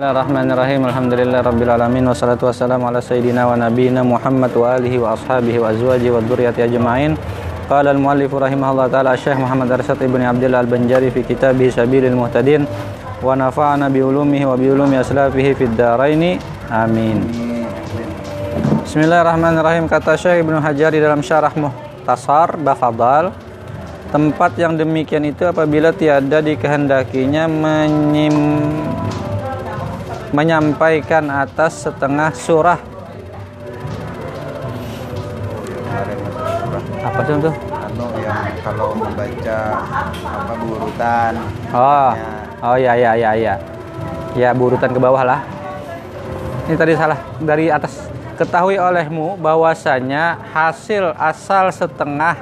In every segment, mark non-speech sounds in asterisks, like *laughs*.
Bismillahirrahmanirrahim. Alhamdulillah rabbil alamin wassalatu wassalamu ala sayyidina wa nabiyyina Muhammad wa alihi wa ashabihi wa azwajihi wa dzurriyyati ajma'in. Qala al-muallif rahimahullah taala Syekh Muhammad Arsyad ibni Abdullah al-Banjari fi kitabih Sabilil Muhtadin wa nafa'ana bi ulumihi wa bi ulumi aslafihi fid dharaini. Amin. Bismillahirrahmanirrahim kata Syekh Ibnu Hajar di dalam syarah Muhtasar Bafadal tempat yang demikian itu apabila tiada dikehendakinya menyim menyampaikan atas setengah surah. Apa itu? anu yang kalau membaca apa urutan Oh, Ya. oh ya ya ya ya. Ya burutan ke bawah lah. Ini tadi salah dari atas. Ketahui olehmu bahwasanya hasil asal setengah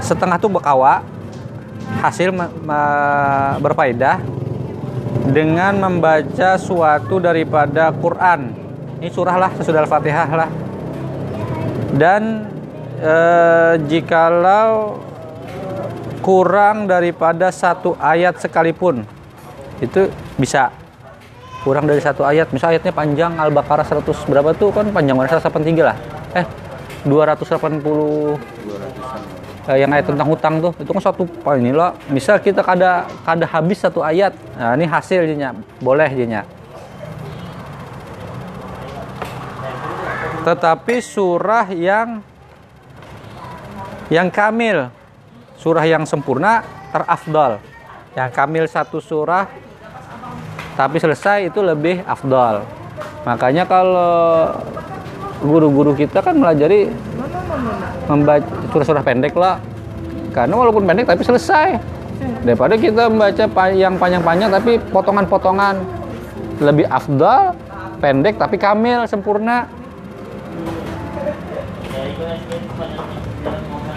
setengah tuh bekawa hasil berfaedah dengan membaca suatu daripada Quran. Ini surah lah sesudah Al-Fatihah lah. Dan eh, jikalau kurang daripada satu ayat sekalipun itu bisa kurang dari satu ayat misal ayatnya panjang Al-Baqarah 100 berapa tuh kan panjang banget 183 lah eh 280 eh, yang ayat tentang hutang tuh itu kan satu ini loh. Misal kita kada kada habis satu ayat nah ini hasilnya boleh jadinya. Tetapi surah yang yang kamil. Surah yang sempurna terafdal. Yang kamil satu surah tapi selesai itu lebih afdal. Makanya kalau guru-guru kita kan melajari membaca surah-surah pendek lah. Karena walaupun pendek tapi selesai. Daripada kita membaca yang panjang-panjang tapi potongan-potongan. Lebih afdal pendek tapi kamil sempurna.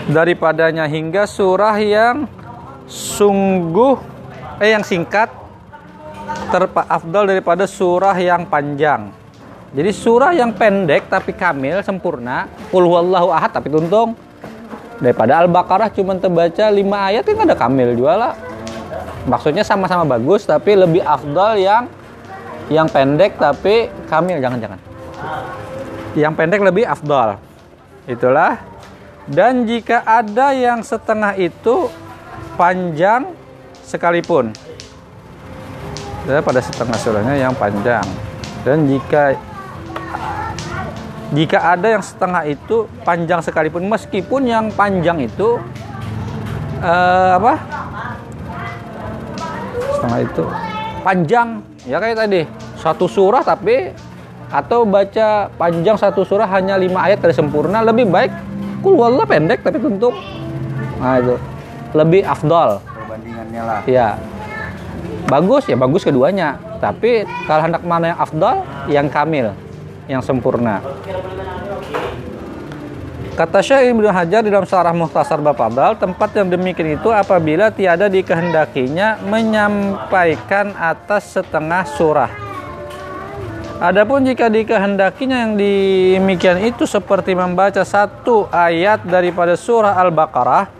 Daripadanya hingga surah yang sungguh eh yang singkat terafdal daripada surah yang panjang. Jadi surah yang pendek tapi kamil sempurna, qul huwallahu ahad tapi tuntung. Daripada Al-Baqarah cuma terbaca 5 ayat yang ada kamil juga lah. Maksudnya sama-sama bagus tapi lebih afdal yang yang pendek tapi kamil jangan-jangan. Yang pendek lebih afdal. Itulah. Dan jika ada yang setengah itu panjang sekalipun. pada setengah surahnya yang panjang. Dan jika jika ada yang setengah itu panjang sekalipun meskipun yang panjang itu eh, apa? Setengah itu panjang ya kayak tadi. Satu surah tapi atau baca panjang satu surah hanya lima ayat dari sempurna lebih baik kul wallah pendek tapi tuntuk nah itu. Lebih afdol. Perbandingannya lah. Ya bagus ya bagus keduanya. Tapi kalau hendak mana yang afdal yang kamil yang sempurna. Kata Syekh Ibnu Hajar di dalam Syarah Muhtasar Bafadal tempat yang demikian itu apabila tiada dikehendakinya menyampaikan atas setengah surah. Adapun jika dikehendakinya yang demikian itu seperti membaca satu ayat daripada surah Al-Baqarah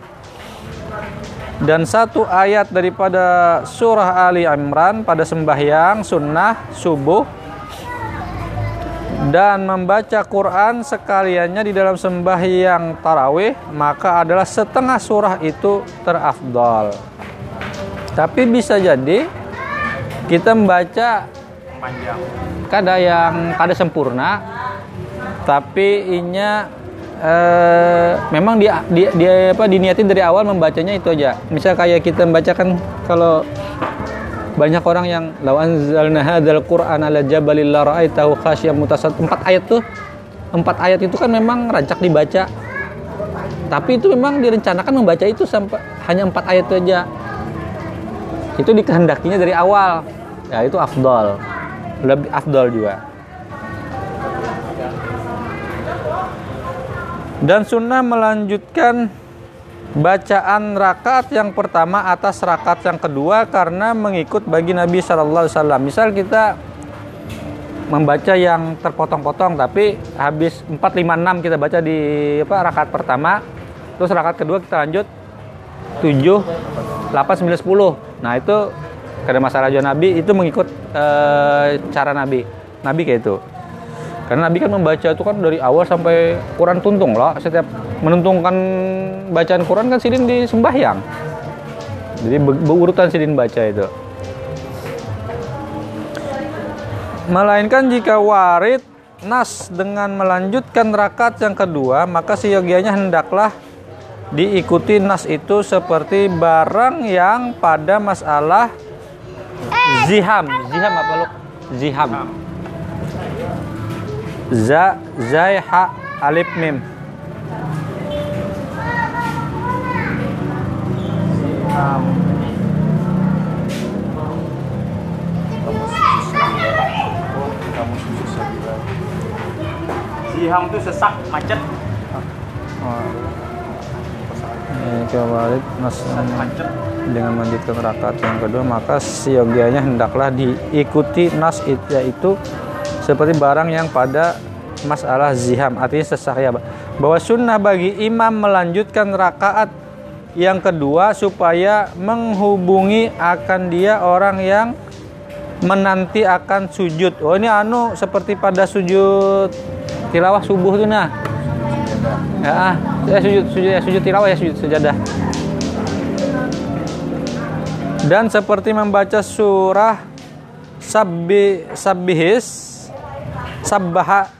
dan satu ayat daripada surah Ali Imran pada sembahyang sunnah subuh dan membaca Quran sekaliannya di dalam sembahyang tarawih maka adalah setengah surah itu terafdal. Tapi bisa jadi kita membaca panjang. kada yang kada sempurna tapi inya eh, memang dia dia, dia apa diniatin dari awal membacanya itu aja. Misal kayak kita membacakan kalau banyak orang yang law anzalna hadzal qur'an ala jabalil la ra'aitahu khasyam mutasad empat ayat tuh empat ayat itu kan memang rancak dibaca. Tapi itu memang direncanakan membaca itu sampai hanya empat ayat aja. Itu dikehendakinya dari awal. Ya itu afdal. Lebih afdal juga. Dan sunnah melanjutkan bacaan rakaat yang pertama atas rakaat yang kedua karena mengikut bagi Nabi Wasallam. Misal kita membaca yang terpotong-potong tapi habis 4 5 6 kita baca di apa rakaat pertama, terus rakaat kedua kita lanjut 7 8 9 10. Nah, itu Karena masalah juga Nabi itu mengikut eh, cara Nabi. Nabi kayak itu. Karena Nabi kan membaca itu kan dari awal sampai Quran tuntung loh. Setiap menuntunkan bacaan Quran kan sidin di sembahyang. Jadi be- berurutan sidin baca itu. Melainkan jika warid nas dengan melanjutkan rakaat yang kedua, maka siyogianya hendaklah diikuti nas itu seperti barang yang pada masalah ziham. Ziham apa lu? Ziham. Za, zai, ha, alif, mim. Ziham itu sesak, macet, Jika nas macet. dengan melanjutkan rakaat yang kedua maka siogianya hendaklah diikuti nas it- yaitu seperti barang yang pada masalah ziham artinya sesak ya bahwa sunnah bagi imam melanjutkan rakaat yang kedua supaya menghubungi akan dia orang yang menanti akan sujud. Oh ini anu seperti pada sujud tilawah subuh tuh nah. Ya, ah, ya sujud sujud ya sujud tilawah ya sujud sujadah dan seperti membaca surah sabbi sabbihis sabbaha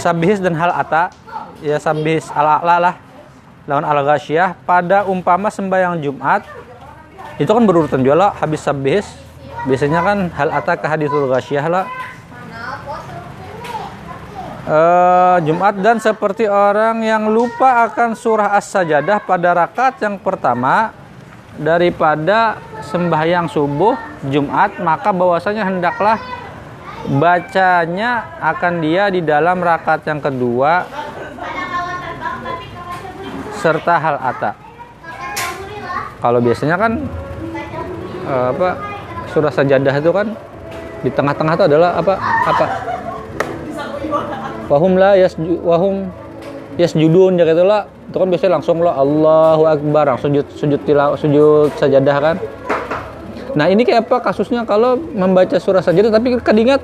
sabbihis dan hal ata. Ya sabbihis ala ala lah. Lawan al ghasyiyah pada umpama sembahyang Jumat itu kan berurutan juga lah habis sabbihis. Biasanya kan hal ata ke hadisul ghasyiyah lah Eh, Jumat dan seperti orang yang lupa akan surah As-Sajadah pada rakaat yang pertama daripada sembahyang subuh Jumat maka bahwasanya hendaklah bacanya akan dia di dalam rakaat yang kedua serta hal ata. Kalau biasanya kan eh, apa surah sajadah itu kan di tengah-tengah itu adalah apa apa wahum la yasju wahum yasjudun ya gitu lah itu kan biasanya langsung lah Allahu Akbar. Langsung sujud sujud tilawah sujud sajadah kan? Nah ini kayak apa kasusnya kalau membaca surah sajadah tapi kada ingat?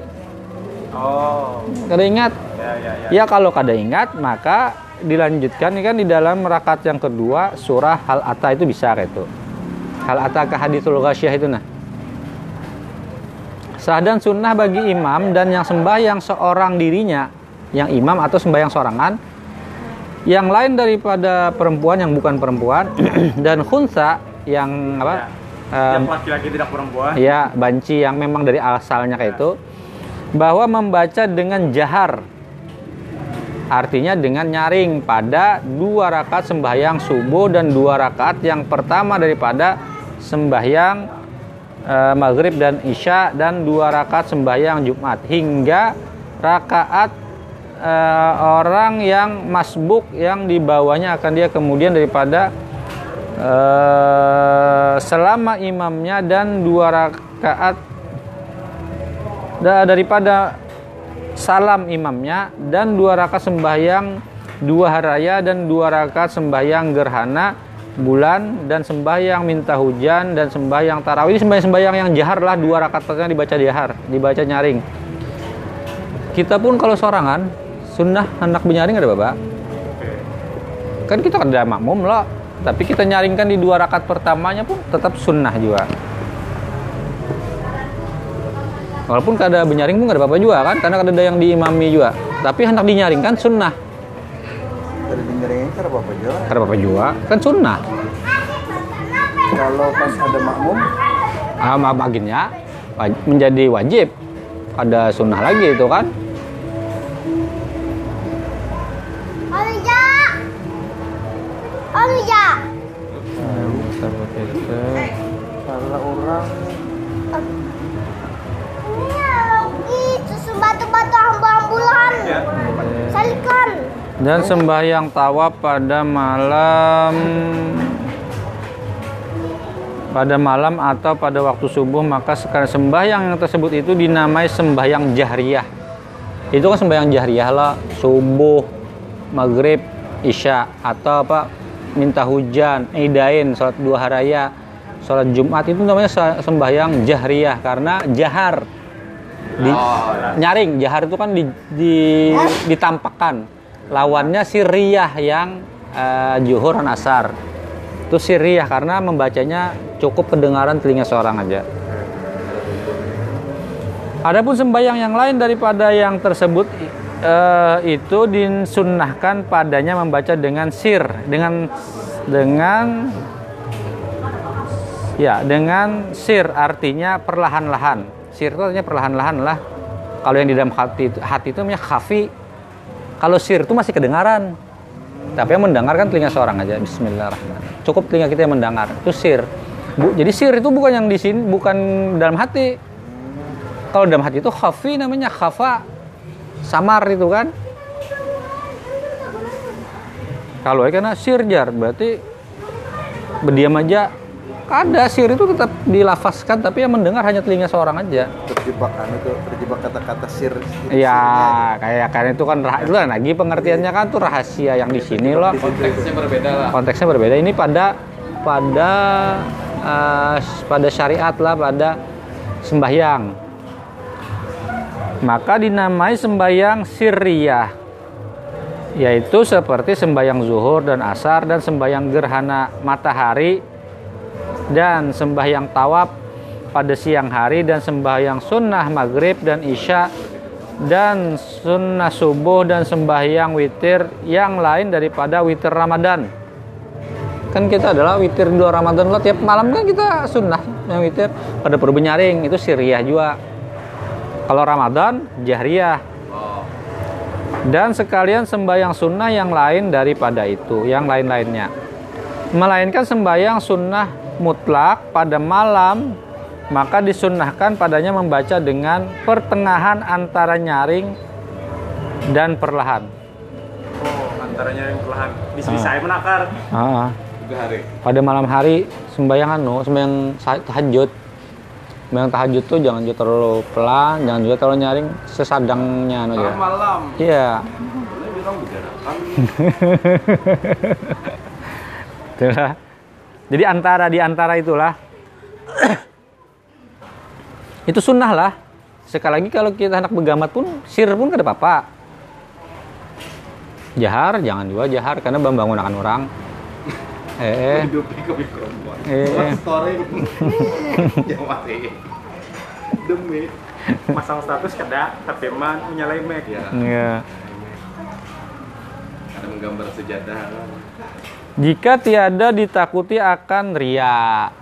Oh, kada ingat? Ya ya ya. ya kalau kada ingat maka dilanjutkan ini kan di dalam rakaat yang kedua surah hal ata itu bisa kayak itu hal ata ke hadithul ghasyiyah itu nah. Sah dan sunnah bagi imam dan yang sembahyang seorang dirinya yang imam atau sembahyang sorangan. Yang lain daripada perempuan yang bukan perempuan. *clears throat* Dan khunsa yang apa em, Yang laki-laki tidak perempuan. Ya, banci yang memang dari asalnya kayak itu. Bahwa membaca dengan jahar. Artinya dengan nyaring pada dua rakaat sembahyang subuh dan dua rakaat yang pertama daripada sembahyang eh, maghrib dan isya dan dua rakaat sembahyang Jumat. Hingga rakaat eh, orang yang masbuk yang di bawahnya akan dia kemudian daripada eh, selama imamnya dan dua rakaat da- daripada salam imamnya dan dua rakaat sembahyang dua haraya dan dua rakaat sembahyang gerhana bulan dan sembahyang minta hujan dan sembahyang tarawih. Ini sembahyang sembahyang yang jahar lah dua rakaatnya dibaca jahar dibaca nyaring. Kita pun kalau sorangan sunnah hendak menyaring ada bapak? Kan kita ada makmum loh. Tapi kita nyaringkan di dua rakaat pertamanya pun tetap sunnah juga. Walaupun kada benyaring pun kada apa-apa juga kan? Karena kada ada yang diimami juga. Tapi hendak dinyaringkan sunnah. Dari dinyaringin kan apa aja kada apa-apa juga. Kan sunnah. Kalau pas ada makmum? Ah baginya menjadi wajib. Ada sunnah lagi itu kan Olja. salah orang Ini lagi susu batu-batu ambu-ambulan. Ya. Salikan. dan sembahyang tawaf pada malam pada malam atau pada waktu subuh maka sekarang sembahyang yang tersebut itu dinamai sembahyang jahriyah itu kan sembahyang jahriyah lah subuh maghrib isya atau apa minta hujan idain sholat dua haraya sholat Jumat itu namanya sembahyang jahriyah karena jahar di nyaring jahar itu kan di, di- ditampakkan. Lawannya siriyah yang eh, juhur dan asar. Itu siriyah karena membacanya cukup kedengaran telinga seorang aja. Adapun sembahyang yang lain daripada yang tersebut eh, itu disunnahkan padanya membaca dengan sir, dengan dengan ya dengan sir artinya perlahan-lahan. Sir itu artinya perlahan-lahan lah. Kalau yang di dalam hati itu, hati itu namanya khafi. Kalau sir itu masih kedengaran. Tapi yang mendengarkan telinga seorang aja. Bismillahirrahmanirrahim. Cukup telinga kita yang mendengar. Itu sir. Bu, jadi sir itu bukan yang di sini, bukan dalam hati. Kalau dalam hati itu khafi namanya khafa. Samar itu kan. Kalau ya karena sirjar berarti berdiam aja. Ada sir itu tetap dilafazkan tapi yang mendengar hanya telinga seorang aja. terjebak anu tuh terjebak kata-kata sir Ya, kayak kan itu kan itu kan lagi pengertiannya kan tuh rahasia yang di sini loh. konteksnya berbeda lah Konteksnya berbeda. Ini pada pada eh, pada syariat lah, pada sembahyang. Maka dinamai sembahyang sirriyah. Yaitu seperti sembahyang zuhur dan asar dan sembahyang gerhana matahari dan sembahyang tawaf pada siang hari dan sembahyang sunnah maghrib dan isya dan sunnah subuh dan sembahyang witir yang lain daripada witir Ramadan. Kan kita adalah witir dua Ramadan lah tiap malam kan kita sunnah yang witir pada perlu nyaring itu siriyah juga. Kalau Ramadan jahriyah. Dan sekalian sembahyang sunnah yang lain daripada itu, yang lain-lainnya. Melainkan sembahyang sunnah mutlak pada malam maka disunnahkan padanya membaca dengan pertengahan antara nyaring dan perlahan. Oh, antaranya yang perlahan. Menakar. Ah, tiga hari pada malam hari sembahyang anu, sembahyang tahajud. Sembahyang tahajud tuh jangan juga terlalu pelan, jangan juga terlalu nyaring, sesadangnya anu ya. malam Iya. Boleh bilang *laughs* Itulah. Jadi antara di antara itulah *coughs* itu sunnah lah. Sekali lagi kalau kita hendak bergamat pun sir pun kada apa-apa. Jahar jangan juga jahar karena membangun akan orang. *laughs* Eh, story jangan mati demi Masang status kada, tapi man menyalai mic. ya Iya. ada menggambar sejadah Jika tiada ditakuti akan ria.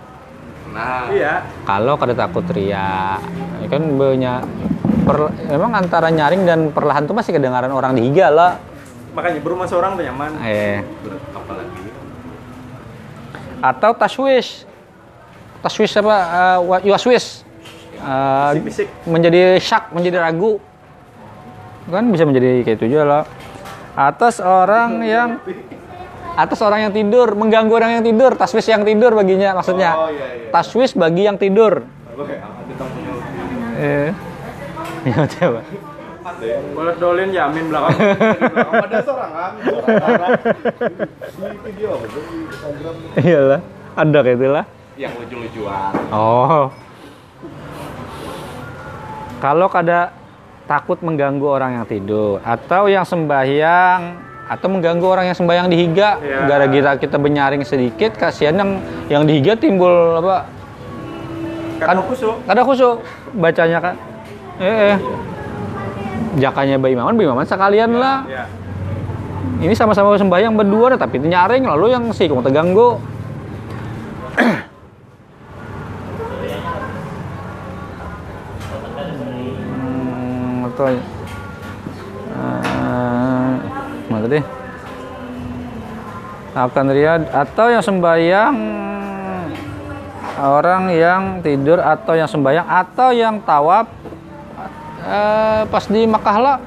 nah Iya. Kalau kada takut ria, ya kan banyak per, emang antara nyaring dan perlahan tuh masih kedengaran orang dihiga lah. Makanya berumah seorang tuh nyaman. Eh, atau taswis taswis apa? Uh, wa- yuaswis Uh, Bisik-bisik. menjadi syak menjadi ragu. Kan bisa menjadi kayak itu juga lah. Atas orang yang atas orang yang tidur mengganggu orang yang tidur. Taswis yang tidur baginya maksudnya. Oh, iya, iya. taswis bagi yang tidur. Eh. *laughs* Ya coba Boleh dolin jamin belakang. *laughs* ada sorangan sorangan di video apa di Instagram iyalah ada kayak itulah yang lucu-lucuan Oh. Kalau kada takut mengganggu orang yang tidur atau yang sembahyang atau mengganggu orang yang sembahyang dihiga Ya. gara-gara kita benyaring sedikit kasihan yang yang dihiga timbul apa Kan kusuk. kada khusyuk bacanya kan eh, eh. Jakanya Bayi Maman Bayi Maman sekalian lah. Ya. ini sama-sama sembahyang berdua tapi nyaring lalu yang sih kamu terganggu. Hmm, atau uh, mana tadi? Atau yang sembahyang orang yang tidur atau yang sembahyang atau yang tawaf eh, pas di Makkah lah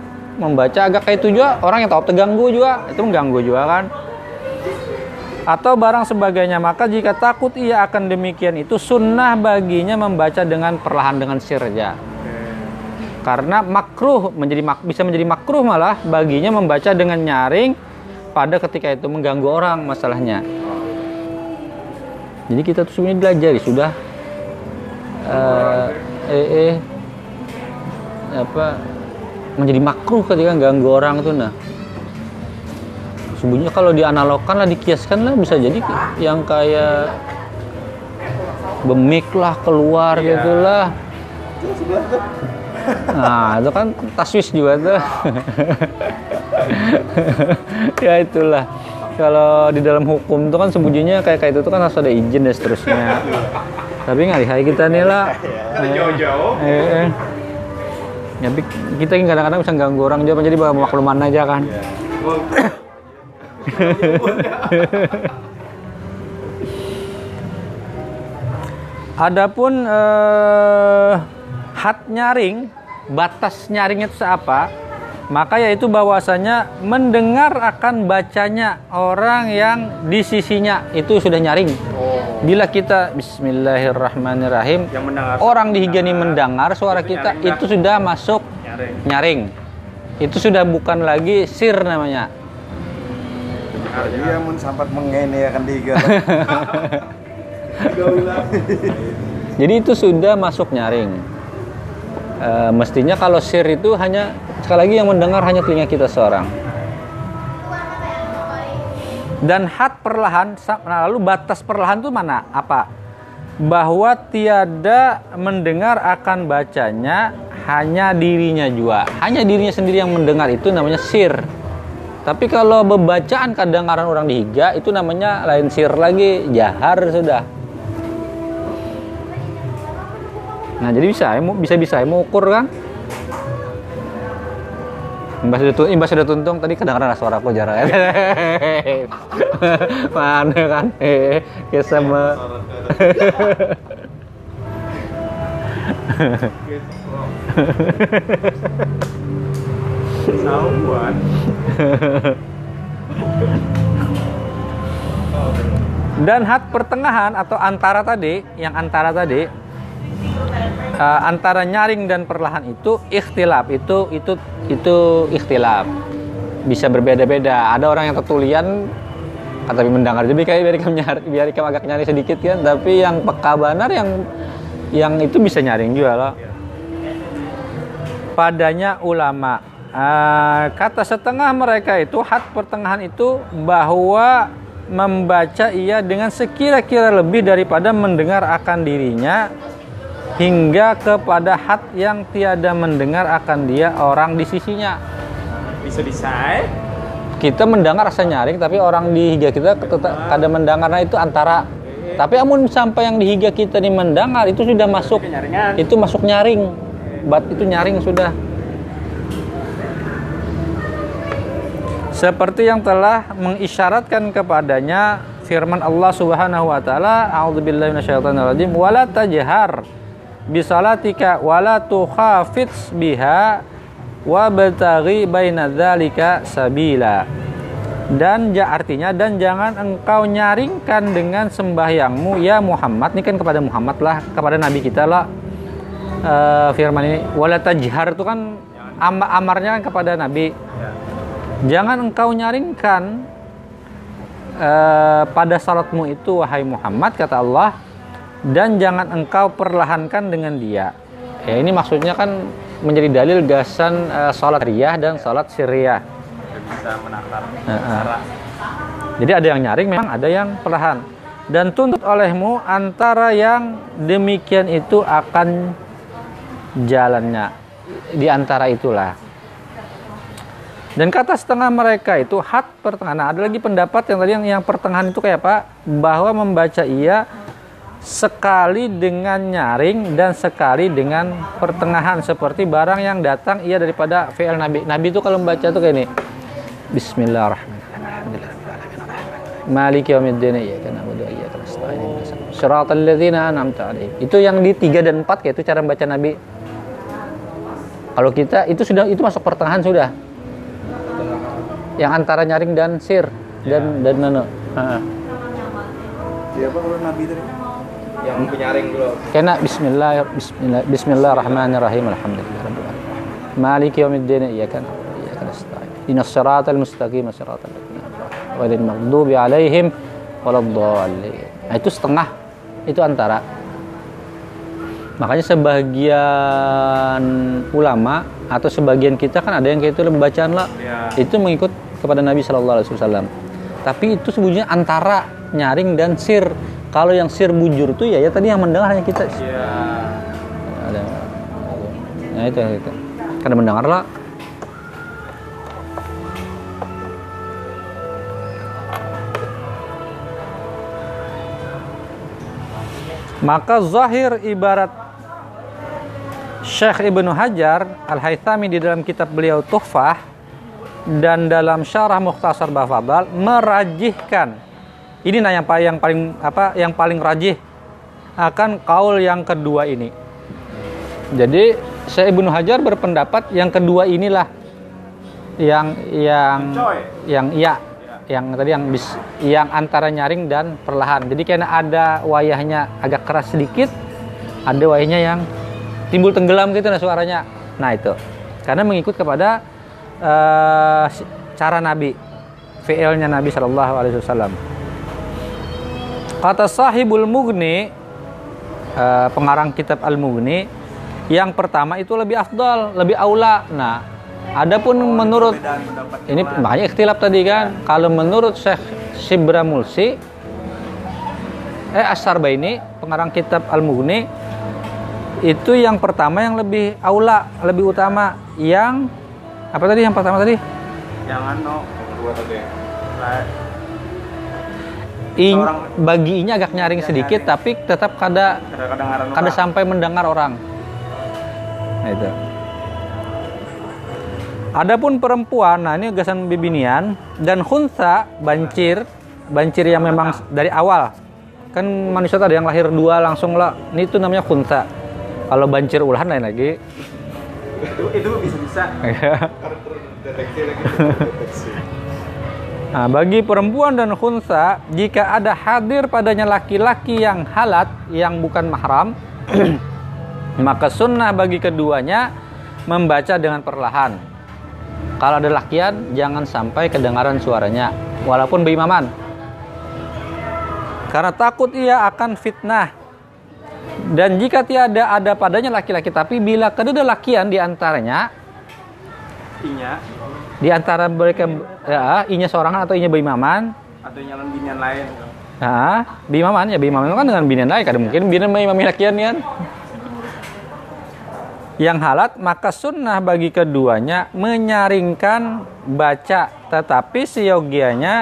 membaca agak kayak itu juga orang yang tawaf terganggu juga itu mengganggu juga kan. Atau barang sebagainya maka jika takut ia akan demikian itu sunnah baginya membaca dengan perlahan dengan sirja. Karena makruh menjadi mak- bisa menjadi makruh malah baginya membaca dengan nyaring pada ketika itu mengganggu orang masalahnya. Jadi kita tuh sebenarnya belajar sudah. Eh eh, eh apa menjadi makruh ketika ganggu orang tuh nah. Sebenarnya kalau dianalogkan lah dikiaskan lah bisa jadi yang kayak bemik lah keluar gitulah nah itu kan taswis juga tuh. *laughs* Ya itulah. Kalau di dalam hukum itu kan sembunyinya kayak kayak itu tuh kan harus ada izin dan seterusnya. Tapi nggak hai kita nih lah. Jauh-jauh. eh, eh. Ya, kita kadang-kadang bisa ganggu orang juga jadi bawa makluman aja kan *coughs* Adapun eh, had nyaring, batas nyaringnya itu apa? Maka yaitu bahwasanya mendengar akan bacanya orang yang di sisinya itu sudah nyaring. Bila kita Bismillahirrahmanirrahim, Yang mendengar. orang di higa ini mendengar suara kita nyaring, itu sudah masuk Nyaring. nyaring. Itu sudah bukan lagi sir namanya. Iya mun sampat mengene akan diga. *laughs* Jadi itu sudah masuk nyaring. E, mestinya kalau sir itu hanya sekali lagi yang mendengar hanya telinga kita seorang. Dan had perlahan, nah lalu batas perlahan itu mana? Apa? Bahwa tiada mendengar akan bacanya hanya dirinya juga. Hanya dirinya sendiri yang mendengar itu namanya sir. Tapi kalau bebacaan kedengaran orang di higa itu namanya lain sir lagi, jahar sudah. Nah jadi bisa, ya, bisa bisa ya, mau ukur kan? Imbas sudah, tu- imbas sudah tuntung tadi kedengaran suara aku jarang *laughs* Mana kan? Eh, ya sama. Sahuan. *laughs* Dan had pertengahan atau antara tadi, yang antara tadi, eh, antara nyaring dan perlahan itu ikhtilaf. Itu itu itu ikhtilaf. Bisa berbeda-beda. Ada orang yang tertulian ah, tapi mendengar. Jadi kayak biar ikam nyari biar ikam agak nyari sedikit kan. Tapi yang peka benar yang yang itu bisa nyaring juga loh. Padanya ulama. Ah, kata setengah mereka itu had pertengahan itu bahwa membaca ia dengan sekira-kira lebih daripada mendengar akan dirinya hingga kepada hat yang tiada mendengar akan dia orang di sisinya. Bisa-bisa. eh. Kita mendengar rasa nyaring tapi orang di higa kita kada mendengar nah itu antara tapi amun sampai yang di higa kita ini mendengar itu sudah masuk itu masuk nyaring bat itu nyaring sudah seperti yang telah mengisyaratkan kepadanya firman Allah Subhanahu wa taala a'udzubillahi minasyaitonirrajim wala tajhar bisalatika wala tukhafits biha wa bataghi baina dzalika sabila. Dan ja artinya dan jangan engkau nyaringkan dengan sembahyangmu ya Muhammad. Ini kan kepada Muhammad lah kepada nabi kita lah. Eh, firman ini wala tajhar itu kan am- amarnya kan kepada nabi. Jangan engkau nyaringkan eh, pada salatmu itu wahai Muhammad kata Allah dan jangan engkau perlahankan dengan dia ya ini maksudnya kan menjadi dalil gasan eh, salat riyah dan salat sirriyah Bisa menakar. Heeh. Jadi ada yang nyaring, memang ada yang perlahan. Dan tuntut olehmu antara yang demikian itu akan jalannya di antara itulah. Dan kata setengah mereka itu hat pertengahan. Nah, ada lagi pendapat yang tadi yang, yang pertengahan itu kayak apa? Bahwa membaca ia sekali dengan nyaring dan sekali dengan pertengahan seperti barang yang datang ia daripada fi'il nabi. Nabi itu kalau membaca tuh kayak ini. Bismillahirrahmanirrahim. Maliki yaumiddin iyyaka na'budu wa iyyaka nasta'in. Shiratal ladzina an'amta 'alaihim. Itu yang di 3 dan 4 kayak itu cara membaca Nabi. Kalau kita itu sudah itu masuk pertengahan sudah. Yang antara nyaring dan sir dan dan nano. Heeh. Siapa kalau Nabi tadi? Yang penyaring dulu. Kena bismillah bismillah bismillahirrahmanirrahim alhamdulillah Maliki yaumiddin iyyaka na'budu wa iyyaka nasta'in. Ihdinas siratal mustaqim siratal ladzina an'amta 'alaihim maghdubi 'alaihim waladdallin. Nah, itu setengah itu antara makanya sebagian ulama atau sebagian kita kan ada yang kayak itu bacaan lah Ya. itu mengikut kepada Nabi Shallallahu Alaihi Wasallam tapi itu sebetulnya antara nyaring dan sir kalau yang sir bujur tuh ya ya tadi yang mendengar hanya kita. Iya. ada nah itu itu. Karena mendengar lah. Maka zahir ibarat Syekh Ibnu Hajar Al-Haythami di dalam kitab beliau Tuhfah dan dalam syarah Mukhtasar Bafadal merajihkan ini nah yang paling yang paling apa yang paling rajih akan kaul yang kedua ini. Jadi Syekh Ibnu Hajar berpendapat yang kedua inilah yang yang Coy. yang iya yang tadi yang bis, yang antara nyaring dan perlahan. Jadi karena ada wayahnya agak keras sedikit, ada wayahnya yang timbul tenggelam gitu nah suaranya. Nah itu karena mengikut kepada si- cara Nabi, fi'ilnya Nabi Shallallahu Alaihi Wasallam. Kata Sahibul Mughni, eh, pengarang kitab Al Mughni, yang pertama itu lebih afdal, lebih aula. Nah, adapun menurut Perbedaan pendapat ini makanya ikhtilaf tadi kan. Kalau menurut Syekh Sibra Mulsi eh As-Sarbaini, pengarang kitab Al-Mughni itu yang pertama yang lebih aula, lebih utama yang apa tadi yang pertama tadi? Jangan no. Tadi. I, bagi ini agak nyaring sedikit tapi tetap kada kada sampai mendengar orang. Nah itu. Adapun perempuan, nah ini gasan bibinian dan khunsa bancir, bancir yang memang dari awal. Kan manusia ada yang lahir dua langsung lah. Ini itu namanya khunsa. Kalau bancir ulahan lain lagi. itu lagi. Deteksi. Nah, bagi perempuan dan khunsa, jika ada hadir padanya laki-laki yang halat, yang bukan mahram, *clears throat* maka sunnah bagi keduanya membaca dengan perlahan. Kalau ada lakian, jangan sampai kedengaran suaranya, walaupun berimaman. Karena takut ia akan fitnah. Dan jika tiada ada padanya laki-laki, tapi bila kedua lakian di antaranya, Inya di antara mereka ya, inya seorang atau inya berimaman, atau nyalon binian lain. Nah, bimaman ya bimaman kan dengan binian lain, kadang mungkin binian sama imam lakian kan. Yang halat maka sunnah bagi keduanya menyaringkan baca, tetapi seyogianya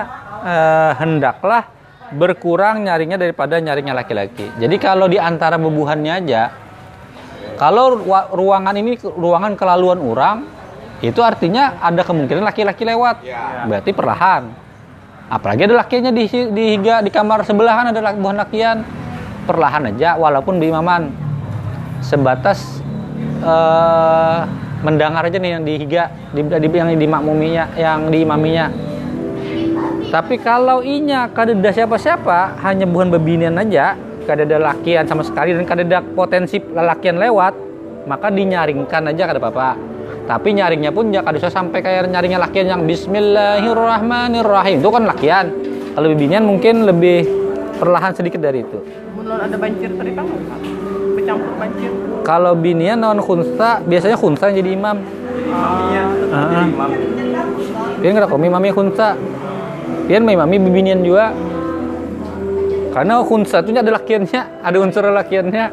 eh, hendaklah berkurang nyaringnya daripada nyaringnya laki-laki. Jadi kalau di antara bebuhannya aja, kalau ruangan ini ruangan kelaluan orang, itu artinya ada kemungkinan laki-laki lewat. Berarti perlahan. Apalagi ada lakiannya di di higa di kamar sebelahan ada laki, buah lakian. Perlahan aja walaupun bimaman. Sebatas eh mendengar aja nih yang di higa di, di yang di makmuminya, yang di imaminya. Tapi kalau inya kada ada siapa-siapa, hanya bukan bebinian aja, kada ada lakian sama sekali dan kada ada potensi lelakian lewat, maka dinyaringkan aja kada apa-apa. Tapi nyaringnya pun kada usah sampai kayak nyaringnya lakian yang Bismillahirrahmanirrahim. Itu kan lakian. Kalau bebinian mungkin lebih perlahan sedikit dari itu. Belum ada banjir tadi kan bercampur banjir. Kalau binian non khunsa, biasanya khunsa yang jadi imam. Imamnya tetap Ah. jadi imam. Pian kada komi mami khunsa. Pian mai mami bibinian juga. Karena khunsa itu ada lakiannya, ada unsur lakiannya.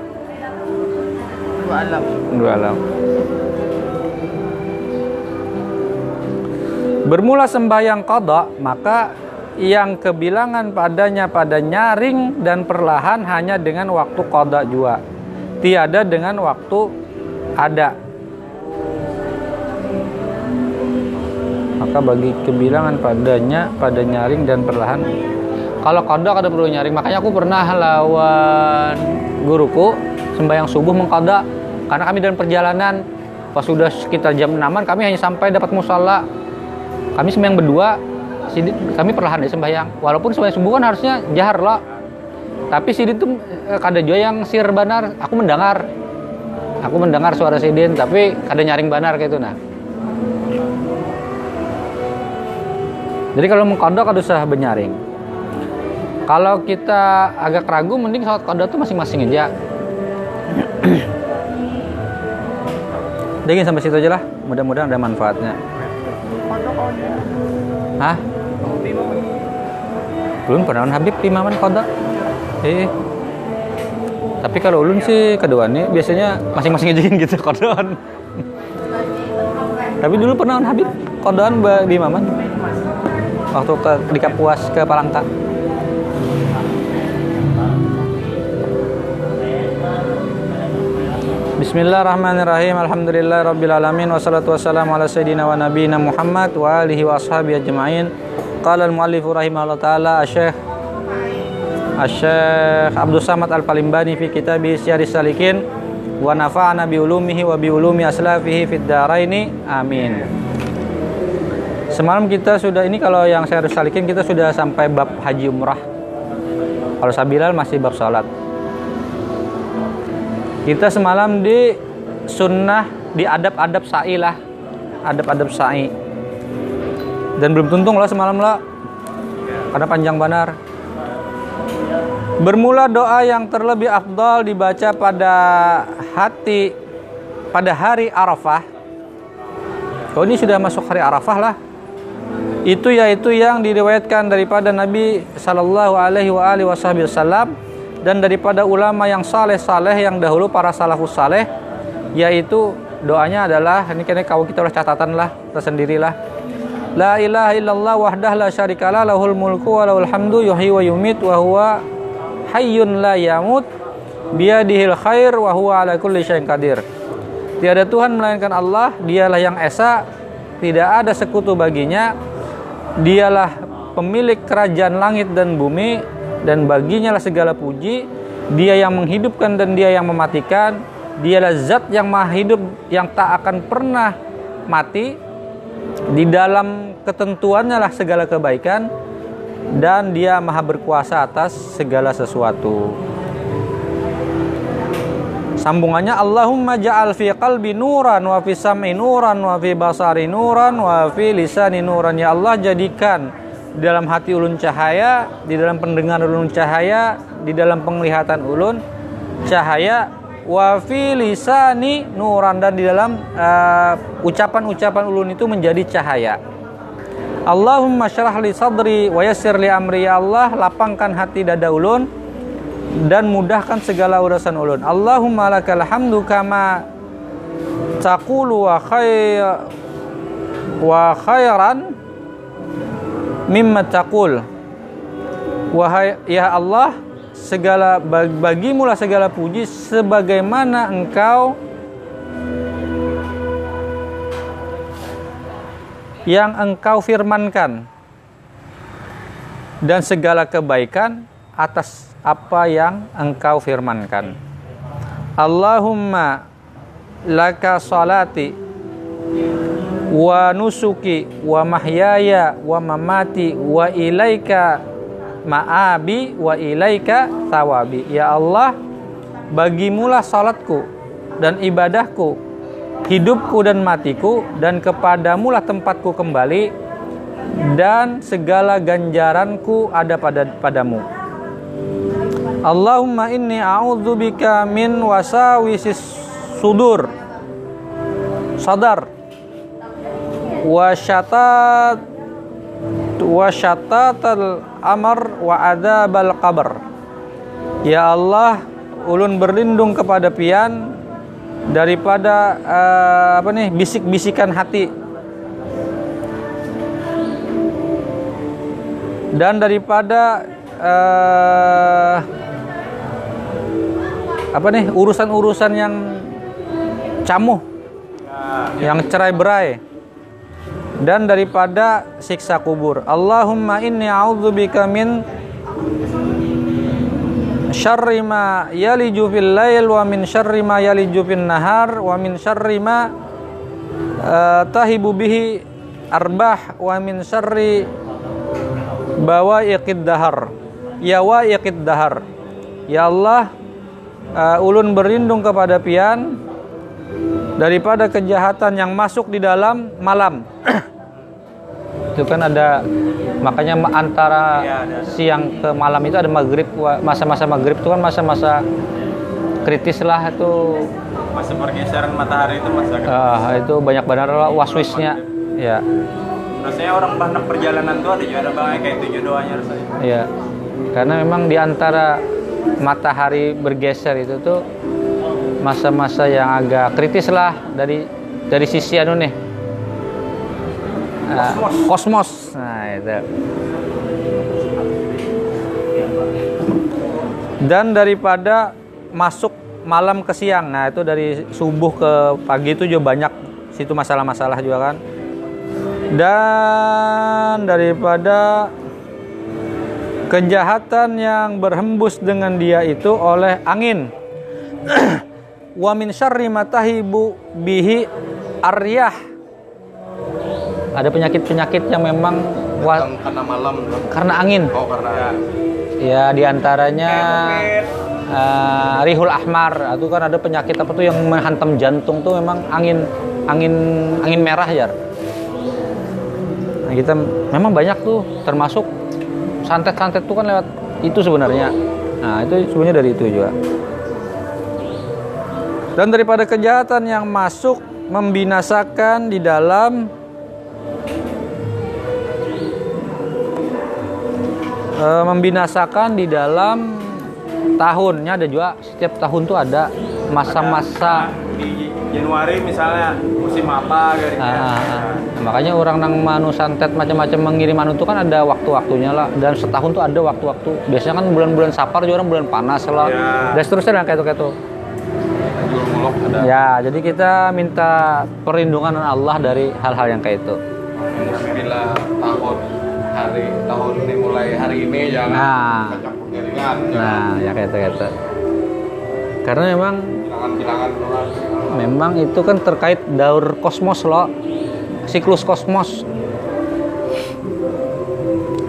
Dua alam. Dua alam. Bermula sembahyang qada, maka yang kebilangan padanya pada nyaring dan perlahan hanya dengan waktu qada jua. Tiada dengan waktu ada. Maka bagi kebilangan padanya pada nyaring dan perlahan kalau qada kada perlu nyaring. Makanya aku pernah lawan guruku sembahyang subuh mengqada karena kami dalam perjalanan pas sudah sekitar jam 6 kami hanya sampai dapat musala kami sembahyang berdua Sidit, kami perlahan ya sembahyang walaupun sembahyang subuh kan harusnya jahar loh tapi Sidin tuh eh, kada juga yang sir banar aku mendengar aku mendengar suara Sidin tapi kada nyaring banar kayak itu nah jadi kalau mengkodok kada usah benyaring Kalau kita agak ragu, mending sholat qada tuh masing-masing aja. *clears throat* Dingin sampai situ aja lah. Mudah-mudahan ada manfaatnya. Hah? Man. Belum pernah Habib imaman qada. Eh. Tapi kalau ulun sih kedua nih biasanya masing-masing ajain gitu *laughs* qadaan. Tapi dulu pernah Habib ba- di imaman. Waktu ke di Kapuas ke Palangka. Bismillahirrahmanirrahim. Alhamdulillah rabbil alamin wassalatu wassalamu ala sayyidina wa nabiyina Muhammad wa alihi wa ashabihi ajma'in. Qala al-muallif rahimahullah taala Syekh Syekh Abdul Samad Al-Palimbani fi kitabih Syiaris Salikin wa nafa'ana bi ulumihi wa bi ulumi aslafihi fid dharaini. Amin. Semalam kita sudah ini kalau yang Syiaris Salikin kita sudah sampai bab haji umrah. Kalau Sabilal masih bab salat. Kita semalam di sunnah di adab-adab sa'i lah. Adab-adab sa'i. Dan belum tuntung lah semalam lah. Karena panjang benar. Bermula doa yang terlebih afdal dibaca pada hati pada hari Arafah. Oh ini sudah masuk hari Arafah lah. Itu yaitu yang diriwayatkan daripada Nabi Sallallahu Alaihi Wasallam dan daripada ulama yang saleh-saleh yang dahulu para salafus saleh yaitu doanya adalah ini kayaknya kau kita ulah catatan lah tersendirilah La ilaha illallah wahdah la syarikalah lahul mulku wa lahul hamdu yuhyi wa yumit wa huwa hayyun la yamut biyadihil khair wa huwa ala kulli syai'in qadir. Tiada Tuhan melainkan Allah, dialah yang esa, tidak ada sekutu baginya. Dialah pemilik kerajaan langit dan bumi dan baginya lah segala puji. Dia yang menghidupkan dan dia yang mematikan. Dialah zat yang maha hidup yang tak akan pernah mati. Di dalam ketentuannya lah segala kebaikan dan dia maha berkuasa atas segala sesuatu. Sambungannya Allahumma ja'al fi qalbi nuran wa fi sam'i nuran wa fi basari nuran wa fi lisani nuran ya Allah jadikan di dalam hati ulun cahaya, di dalam pendengar ulun cahaya, di dalam penglihatan ulun cahaya wa lisani nuran dan di dalam uh, ucapan-ucapan ulun itu menjadi cahaya. Allahumma syarah li sadri wa yassir li amri ya Allah lapangkan hati dada ulun dan mudahkan segala urusan ulun. Allahumma lakal hamdu kama taqulu wa khair wa khairan mimma taqul. Wahai ya Allah, segala bagimulah segala puji sebagaimana engkau yang engkau firmankan dan segala kebaikan atas apa yang engkau firmankan. Allahumma laka salati wa nusuki wa mahyaya wa mamati wa ilaika ma'abi wa ilaika tawabi. Ya Allah, bagimulah salatku dan ibadahku, hidupku dan matiku dan kepadamulah tempatku kembali dan segala ganjaranku ada pada padamu. Allahumma inni a'udzubika min wasawisis sudur sadar wa syatat wa syatatal amar wa adzabal qabr. Ya Allah ulun berlindung kepada pian daripada uh, apa nih bisik-bisikan hati. Dan daripada uh, apa nih urusan-urusan yang camuh yang cerai berai dan daripada siksa kubur. Allahumma inni a'udzubika min syarri ma yaliju fil lail wa min syarri ma yaliju fin nahar wa min syarri ma uh, tahibu bihi arbah wa min syarri bawa iqid dahar. Ya wa iqid dahar. Ya Allah uh, ulun berlindung kepada pian daripada kejahatan yang masuk di dalam malam. *clears throat* Itu kan ada makanya ma- antara Iya, siang ke malam itu ada maghrib masa-masa maghrib itu kan masa-masa kritis lah itu. Masa pergeseran matahari itu masa ah, itu banyak benar lah waswisnya. Ya. Rasanya orang banyak perjalanan tuh ada juga ada banyak kayak tujuh doanya rasanya. ya karena memang di antara matahari bergeser itu tuh masa-masa yang agak kritis lah dari dari sisi anu nih. Ah, kosmos. nah itu. Dan daripada masuk malam ke siang nah itu dari subuh ke pagi itu juga banyak situ masalah-masalah juga kan. Dan daripada kejahatan yang berhembus dengan dia itu oleh angin *clears throat* wa min syarri matahibu bihi aryah ada penyakit-penyakit yang memang Datang karena malam karena angin. Oh karena ya. Di antaranya eh, rihul ahmar. Itu kan ada penyakit apa tuh yang menghantam jantung tuh memang angin angin angin merah ya nah, kita memang banyak tuh termasuk santet-santet tuh kan lewat itu sebenarnya. Nah itu sebenarnya dari itu juga dan daripada kejahatan yang masuk membinasakan di dalam eh, membinasakan di dalam tahunnya ada juga setiap tahun tuh ada masa-masa di Januari misalnya musim apa Ah, garingnya. ah, ah. makanya orang nang manu santet macam-macam mengirim anu itu kan ada waktu-waktunya lah dan setahun tuh ada waktu-waktu biasanya kan bulan-bulan sapar juga orang bulan panas lah Ya. dan seterusnya kayak itu kayak itu ada. ya jadi kita minta perlindungan Allah dari hal-hal yang kayak itu. Bila tahun hari tahun ini mulai hari ini jangan nah. Campur jaringan, jangan nah ya kayak itu kayak itu. Karena memang bilangan-bilangan memang itu kan terkait daur kosmos loh siklus kosmos.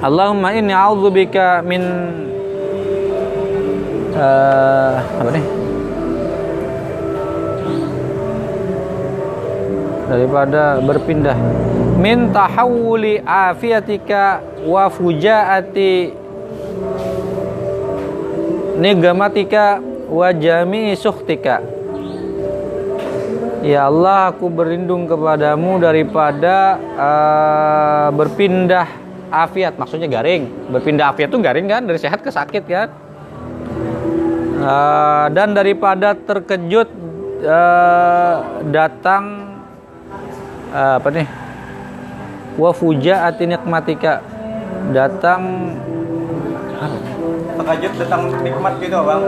Allahumma inni a'udzubika min eh, apa nih daripada berpindah min tahawuli afiatika wa fujaati nigamatika wa jami'i sukhtika Ya Allah, aku berlindung kepadamu daripada eh, berpindah afiat, maksudnya garing. Berpindah afiat itu garing kan, dari sehat ke sakit kan. Eh, dan daripada terkejut eh, datang apa nih? Wa fujaati nikmatika. Datang Terkejut datang nikmat gitu bang.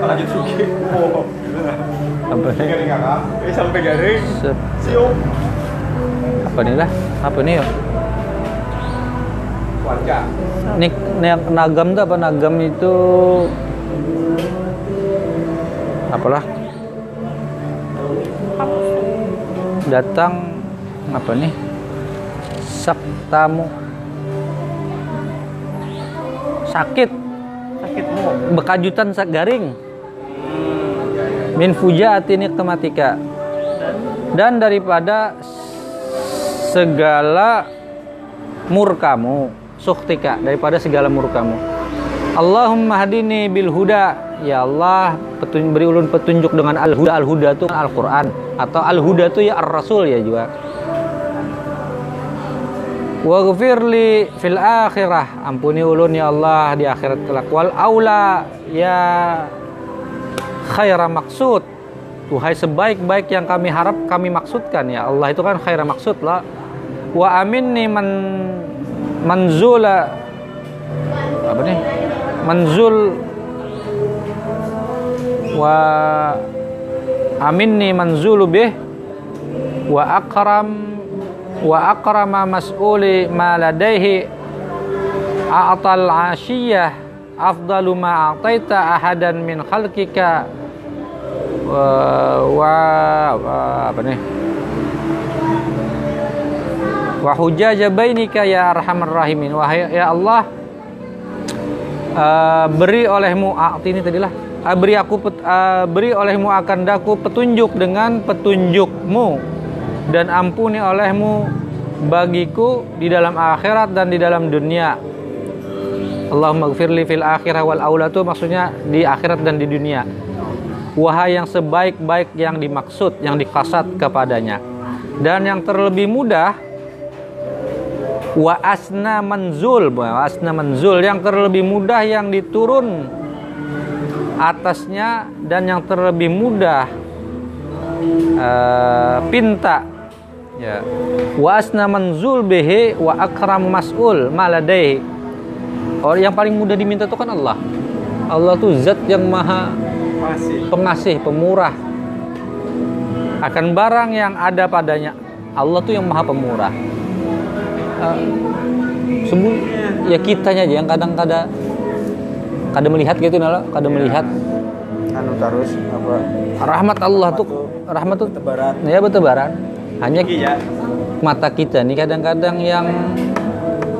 Terkejut suki. Oh. apa nih? Garing kakak. Eh sampai garing. Siup. apa nih lah? Apa nih ya? Cuaca. Nik, nik- nagam tuh apa nagam itu apalah datang apa nih? Saktamu sakit. Sakitmu. Bekajutan sak garing. Min fujaati nikmatika. Dan daripada segala murkamu suktika daripada segala murkamu. Allahumma hadini bil huda. Ya Allah petun beri ulun petunjuk dengan al huda al huda itu Al Quran atau al huda itu ya ar rasul ya juga Waghfir li fil akhirah. Ampuni ulun ya Allah di akhirat kelak. Wal aula ya khaira maksud. Tuhai sebaik-baik yang kami harap kami maksudkan. Ya Allah itu kan khaira maksud lah. Wa aminni man manzula apa nih manzul wa aminni manzulu bih wa akram wa akrama mas'uli ma ladaihi. A'tal ashiyah afdalu ma a'taita ahadan min khalqika. Wa, wa, wa apa nih? Wa hujaja bainika ya arhamar rahimin. Wahai ya Allah eh, beri olehmu a'ti ini tadilah Eh, beri aku eh, beri olehmu akan daku petunjuk dengan petunjukmu dan ampuni olehmu bagiku di dalam akhirat dan di dalam dunia. Allahumma gfirli fil akhirah wal aula itu maksudnya di akhirat dan di dunia. Wahai yang sebaik-baik yang dimaksud, yang dikasat kepadanya. Dan yang terlebih mudah wa asna manzul wa asna manzul yang terlebih mudah yang diturun atasnya dan yang terlebih mudah eh, pinta ya. Wa asna manzul bihi wa akram mas'ul maladai orang yang paling mudah diminta itu kan Allah. Allah tuh zat yang maha pengasih. pemurah. Akan barang yang ada padanya Allah tuh yang maha pemurah. Eh, semua ya kitanya aja yang kadang kada kada melihat gitu nala. Kada melihat. Anu terus apa? rahmat Allah tuh rahmat tuh Tebaran. ya bertebaran hanya Iya. mata kita nih kadang-kadang yang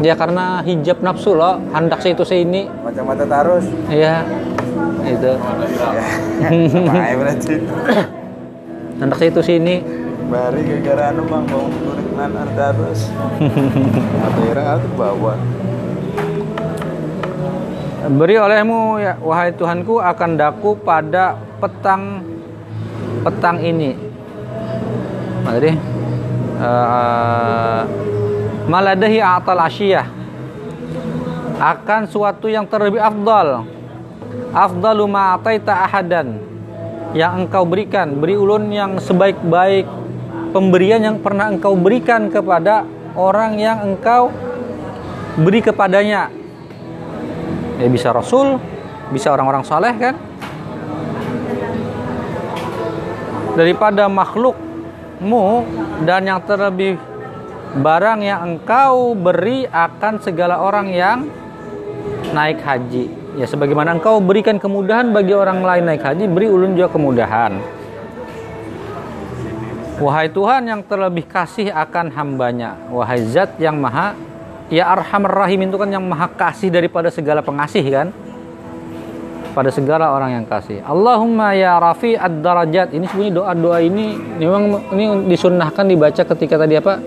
ya karena hijab nafsu loh hendak itu saya ini Macam-mata terus. ya itu *laughs* Makanya berarti. *coughs* hendak itu sini Bari gara-gara anu bang goreng nanar terus. Ada yang ada bawa. Beri olehmu ya wahai Tuhanku akan daku pada petang petang ini. Jadi uh, maladahi atal asyiyah. Akan suatu yang terlebih afdal. Afdalu ma ataita ahadan. Yang engkau berikan, beri ulun yang sebaik-baik pemberian yang pernah engkau berikan kepada orang yang engkau beri kepadanya. Ya bisa rasul bisa orang-orang saleh kan? Daripada makhlukmu dan yang terlebih barang yang engkau beri akan segala orang yang naik haji. Ya sebagaimana engkau berikan kemudahan bagi orang lain naik haji beri ulun juga kemudahan. Wahai Tuhan yang terlebih kasih akan hambanya wahai zat yang maha ya arhamar rahim itu kan yang maha kasih daripada segala pengasih kan pada segala orang yang kasih. Allahumma ya rafi ad darajat ini sebenarnya doa-doa ini memang ini disunnahkan dibaca ketika tadi apa?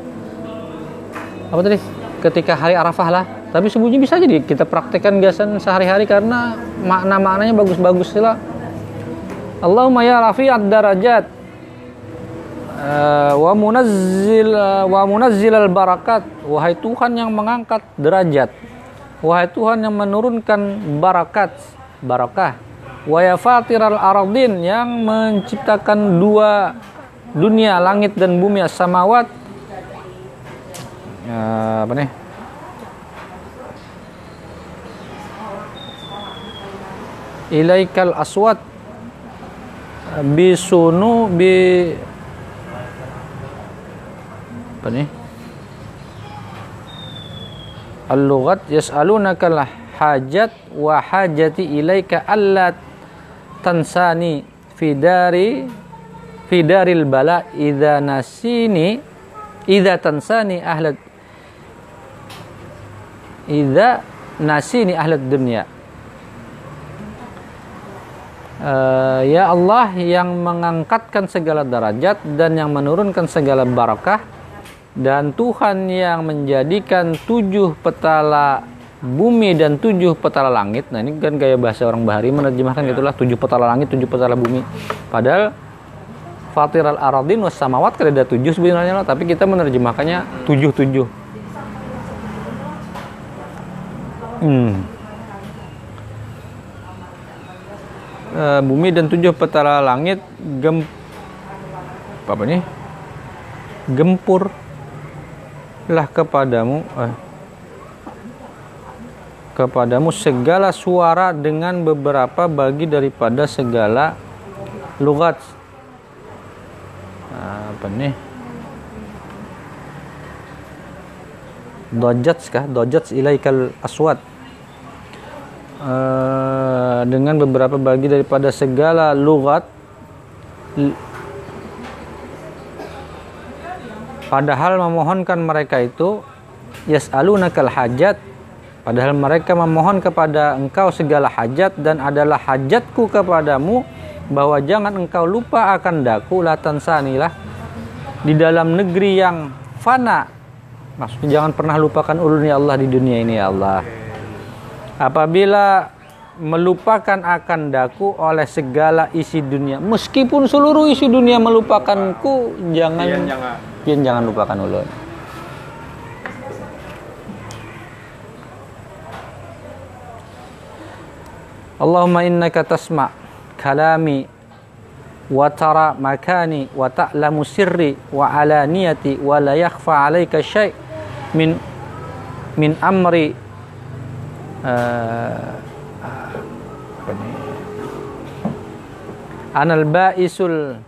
Apa tadi? Ketika hari Arafah lah. Tapi sembunyi bisa jadi kita praktekkan gasan sehari-hari karena makna-maknanya bagus-bagus lah Allahumma ya rafi ad darajat Eh, wa munazzil wa munazzil al barakat. Wahai Tuhan yang mengangkat derajat. Wahai Tuhan yang menurunkan barakat barakah wa ya fatiral ardin yang menciptakan dua dunia langit dan bumi as-samawat. Eh, apa nih? Ilaikal aswat. Bisunu bi apa nih? Al-lughat yas'alunaka hajat wa hajati ilaika alla tansani fi dari fi daril bala idza nasini idza tansani ahlat idza nasini ahlat dunya. Eh, ya Allah yang mengangkatkan segala derajat dan yang menurunkan segala barakah dan Tuhan yang menjadikan tujuh petala bumi dan tujuh petala langit. Nah ini kan gaya bahasa orang bahari menerjemahkan gitulah tujuh petala langit tujuh petala bumi. Padahal Fatir al aradin was samawat kan ada tujuh sebenarnya lah tapi kita menerjemahkannya tujuh tujuh hmm. Eh, bumi dan tujuh petala langit gem apa nih? Gempur lah kepadamu. Eh, kepadamu segala suara dengan beberapa bagi daripada segala lugat. Nah, apa nih? Dojats kah? Dojats ilaikal aswad. Eh, dengan beberapa bagi daripada segala lugat. Padahal memohonkan mereka itu yas'alunakal hajat padahal mereka memohon kepada engkau segala hajat dan adalah hajatku kepadamu bahwa jangan engkau lupa akan daku latan sanilah di dalam negeri yang fana Maksudnya jangan pernah lupakan ulun ya Allah di dunia ini ya Allah. Apabila melupakan akan daku oleh segala isi dunia, meskipun seluruh isi dunia melupakanku, jangan Pian jangan. pian jangan lupakan ulun. Allahumma innaka tasma' kalami wa tara makani wa ta'lamu sirri wa alaniyati wa la yakhfa 'alaika syai' min min amri eh, apa ni? Ana al-ba'isul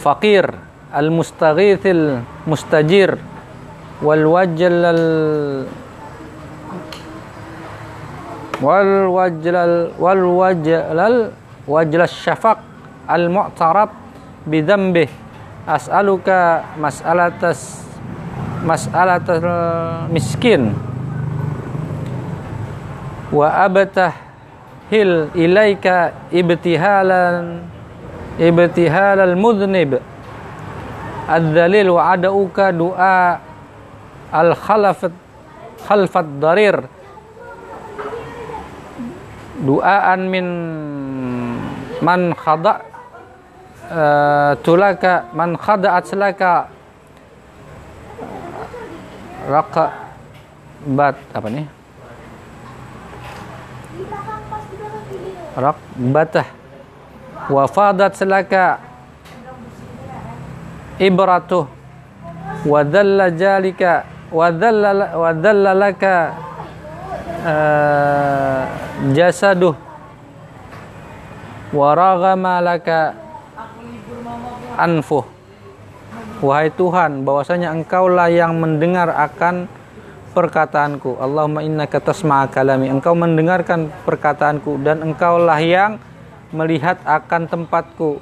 faqir al-mustaghithil mustajir wal wajlal wal wajlal wajlas syafaq al mu'tarab bi dhanbih as'aluka mas'alatas mas'alatal eh, miskin. Wa abatah hil ilaika ibtihalan ibtihalal mudhnib wa adauka du'a al khalafat khalfat darir duaan min man khada eh, tulaka man khada'at raka bat apa nih rak batah wa fadat selaka ibratuh. Wa dhalla jalika wa dhalla wa dhalla laka eh, jasaduh. Waragama laka anfuh. Wahai Tuhan bahwasanya engkaulah yang mendengar akan perkataanku. Allahumma innaka tasma'a kalami. Engkau mendengarkan perkataanku dan engkaulah yang melihat akan tempatku.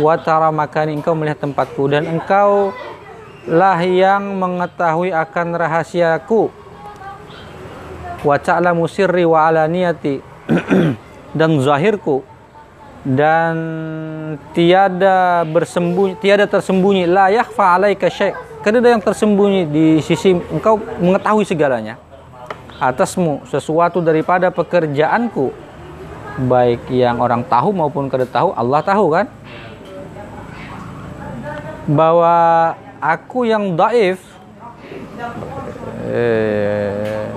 Wa tara makani engkau melihat tempatku. Dan engkau lah yang mengetahui akan rahasiaku wa ta'lamu sirri wa alaniyati. Dan zahirku. Dan tiada bersembunyi tiada tersembunyi. La yakhfa alaika syai. Kada ada yang tersembunyi di sisi engkau mengetahui segalanya. Atasmu sesuatu daripada pekerjaanku. Baik yang orang tahu maupun kada tahu Allah tahu kan? Bahwa aku yang daif eh,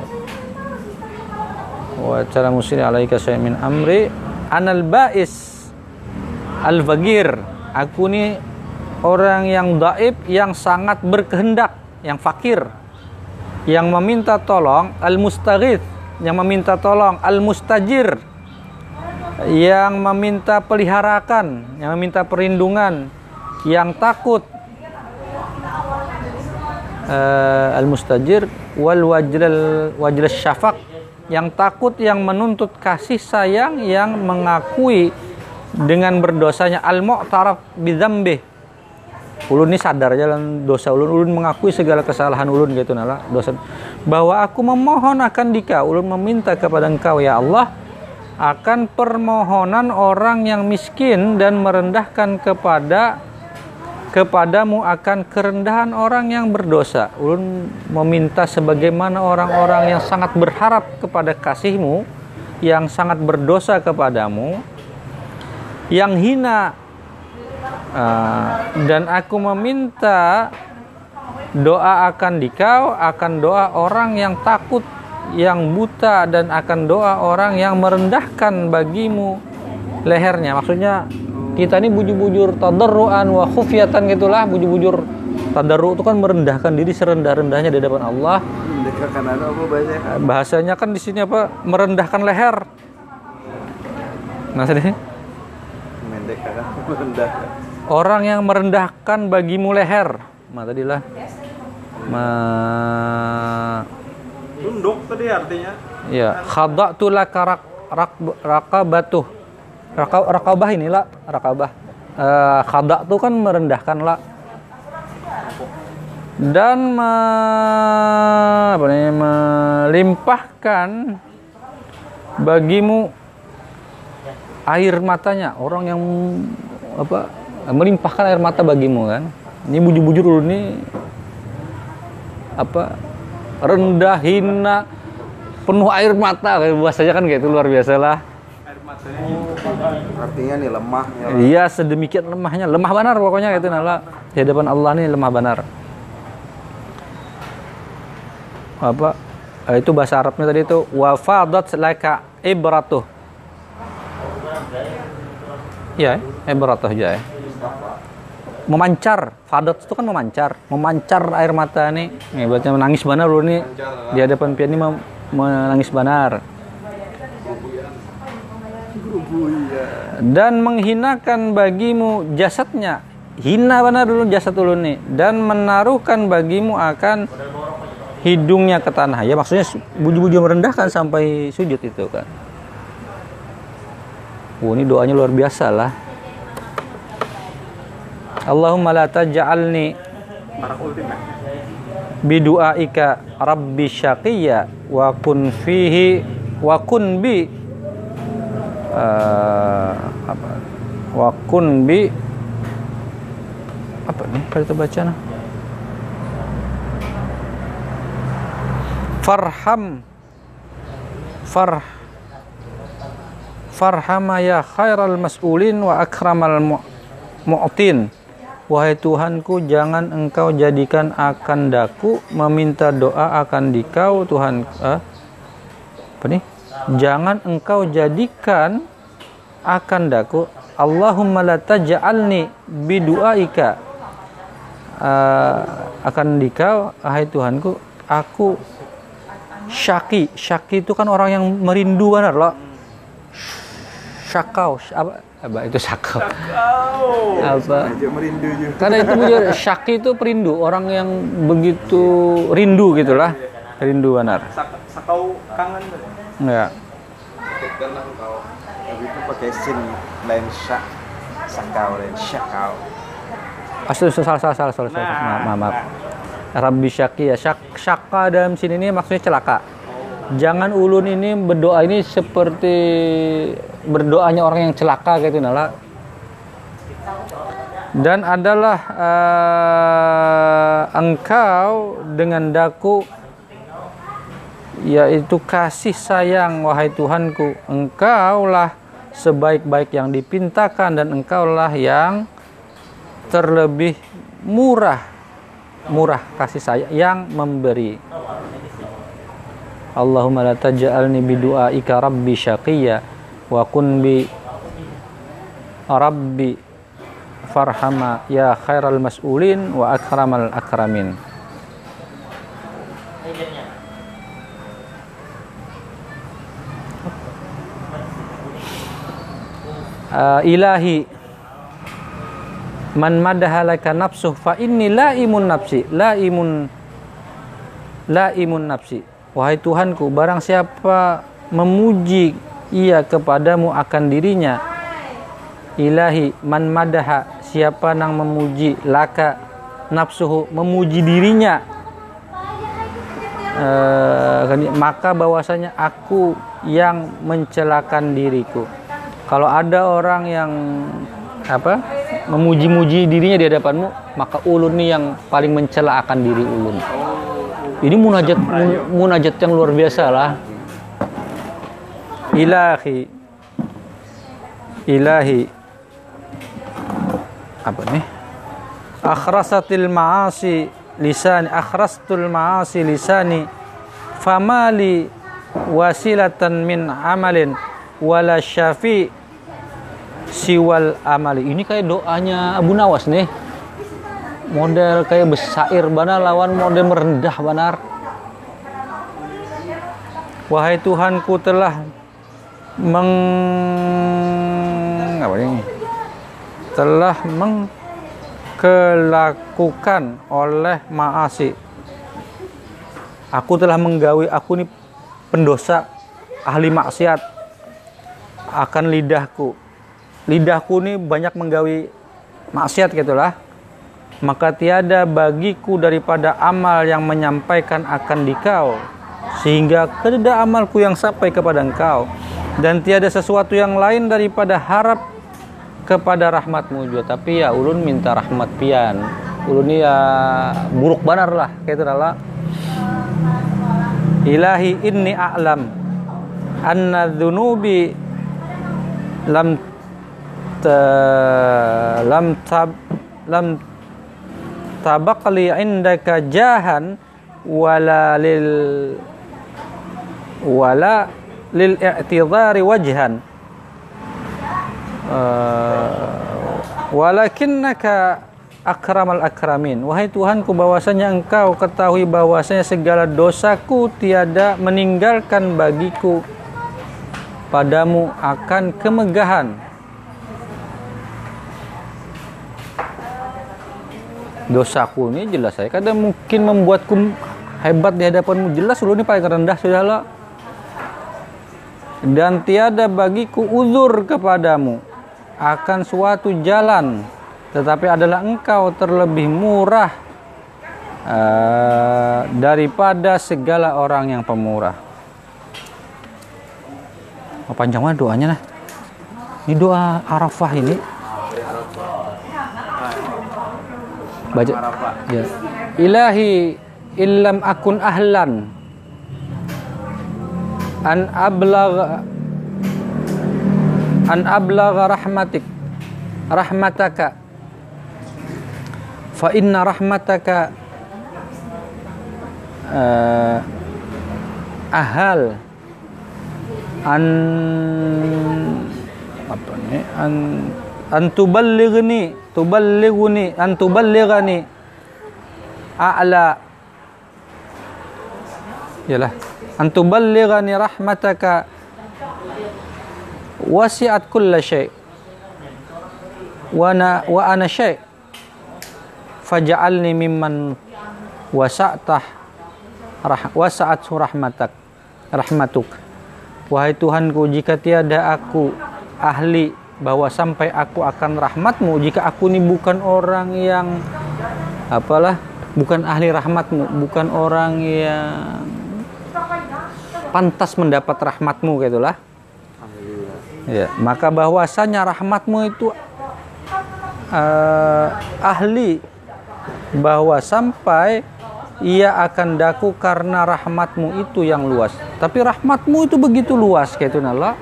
wa cara muslim alaika syai' min amri. Anal ba'is al fagir aku ni orang yang daib yang sangat berkehendak yang fakir. Yang meminta tolong al mustaghith yang meminta tolong al mustajir yang meminta peliharakan yang meminta perlindungan. Yang takut eh, al mustajir wal wajral wajral syafaq yang takut yang menuntut kasih sayang yang mengakui dengan berdosanya al mu'taraf bidzambi ulun ini sadar jalan dosa ulun. Ulun mengakui segala kesalahan ulun gitu nala. Dosa. Bahwa aku memohon akan dika ulun meminta kepada engkau ya Allah akan permohonan orang yang miskin dan merendahkan kepada kepadamu akan kerendahan orang yang berdosa. Ulun meminta sebagaimana orang-orang yang sangat berharap kepada kasihmu, yang sangat berdosa kepadamu, yang hina. Ah, dan aku meminta doa akan dikau, akan doa orang yang takut, yang buta, dan akan doa orang yang merendahkan bagimu lehernya. Maksudnya kita ini bujur-bujur tadarruan wa khufyatan gitulah bujur-bujur tadarru itu kan merendahkan diri serendah-rendahnya di depan Allah. Mendekatkan apa bahasanya? Eh, bahasanya kan di sini apa? Merendahkan leher. Nah *laughs* sini orang yang merendahkan bagimu leher. Nah tadilah. Ma. Tunduk tadi artinya. ya khada'tu laka rak, rak, rakabatuh Raka, rakabah inilah rakabah. Eh khada tuh kan merendahkan lah dan me, apa namanya, melimpahkan bagimu air matanya. Orang yang apa melimpahkan air mata bagimu kan? Ini bujur-bujur dulu nih apa rendah hina penuh air mata. Kayak bahasanya kan kayak itu luar biasa lah. Air matanya Artinya nih lemah ya. iya sedemikian lemahnya. Lemah benar pokoknya itu nala. Di hadapan Allah nih lemah benar apa? Eh, itu bahasa Arabnya tadi itu wafadat laka ibratuh. Ya ibratuh ya memancar. Fadat itu kan memancar. Memancar air mata nih berarti menangis benar lu nih. Di hadapan pian ini menangis benar dan menghinakan bagimu jasadnya. Hina benar dulu jasad dulu nih. Dan menaruhkan bagimu akan hidungnya ke tanah. Ya maksudnya buju-buju merendahkan sampai sujud itu kan. Wah, ini doanya luar biasa lah. Allahumma la taj'alni bidu'aika rabbi syaqiyya wa kun fihi wa kun bi eh, apa wa kun bi apa nih kalau baca nah farham farh farhama ya khairal mas'ulin wa akramal mu- mu'tin Wahai Tuhanku, jangan engkau jadikan akan daku meminta doa akan dikau Tuhan. Eh? Apa nih? Jangan engkau jadikan akan daku Allahumma la taj'alni bidu'aika. Eh, akan dikau wahai Tuhanku aku syaki. Syaki itu kan orang yang merindu benar loh. Syakau apa? Apa itu sakau apa? Karena itu syaki itu perindu orang yang begitu rindu gitulah. Rindu benar. Sak- sakau kangen tuh. enggak Tapi itu pakai sin lain syak. Sakau lain syakau. Asli salah salah salah salah, salah. Maaf, maaf, maaf. Rabbi syaki ya syak syaka dalam sini ini maksudnya celaka jangan ulun ini berdoa ini seperti berdoanya orang yang celaka gitu nala dan adalah eh, engkau dengan daku yaitu kasih sayang wahai Tuhanku. Engkaulah sebaik-baik yang dipintakan dan engkaulah yang terlebih murah murah kasih sayang yang memberi. Allahumma la taj'alni bidu'aika rabbi syaqiyya wa kun bi rabbi farhama ya khairal mas'ulin wa akramal akramin Uh, ilahi man madahalaka nafsuh fa inni laimun nafsi. Laimun laimun nafsi. Wahai Tuhanku barang siapa memuji ia kepadamu akan dirinya. Ilahi man madaha siapa nang memuji laka nafsuhu memuji dirinya. Eh, maka bahwasanya aku yang mencelakan diriku kalau ada orang yang apa memuji-muji dirinya di hadapanmu maka ulun nih yang paling mencela akan diri ulun. Ini munajat mun- munajat yang luar biasa lah. Ilahi. Ilahi. Apa nih? Akhrasatil ma'asi lisani akhrastul ma'asi lisani famali wasilatan min amalin wala syafi siwal amali. Ini kayak doanya Abu Nawas nih. Model kayak besair benar lawan model merendah benar wahai Tuhanku telah meng apa ini? Telah mengkelakukan oleh maasi. Aku telah menggawi aku ini pendosa ahli maksiat akan lidahku lidahku ini banyak menggawi maksiat gitulah. Maka tiada bagiku daripada amal yang menyampaikan akan dikau sehingga tidak amalku yang sampai kepada engkau. Dan tiada sesuatu yang lain daripada harap kepada rahmatmu juga. Tapi ya ulun minta rahmat pian. Ulun ini ya buruk benar lah kayak itu lah ilahi inni a'lam anna dhunubi lam lam tab lam tabaqli indaka jahan wala lil wala lil i'tidhari wajhan uh, walakinnaka akramal akramin wahai Tuhanku bahwasanya engkau ketahui bahwasanya segala dosaku tiada meninggalkan bagiku. Padamu akan kemegahan dosaku ini jelas saya kadang mungkin membuatku hebat di hadapanmu. Jelas lu ini paling rendah sudahlah dan tiada bagiku uzur kepadamu. Akan suatu jalan tetapi adalah engkau terlebih murah uh, daripada segala orang yang pemurah. Oh, panjang banget doanya nah. Ini doa Arafah ini baca ya. Ilahi illam akun ahlan. An ablagha an ablagha rahmatik. Rahmataka. Fa inna rahmataka uh, ahal. An apa nih an an tuballighni tuballighuni an tuballighani a'la. Yalah. An tuballighani rahmataka wasi'at kulla syai wa ana wa ana syai faj'alni mimman wasa'tah rah, wasa'at rahmatak rahmatuk. Wahai Tuhanku jika tiada aku ahli bahwa sampai aku akan rahmatmu jika aku ini bukan orang yang apalah bukan ahli rahmatmu bukan orang yang pantas mendapat rahmatmu gitulah. Ya maka bahwasanya rahmatmu itu uh, ahli. Bahwa sampai ia akan daku karena rahmatmu itu yang luas. Tapi rahmatmu itu begitu luas kayak itu Allah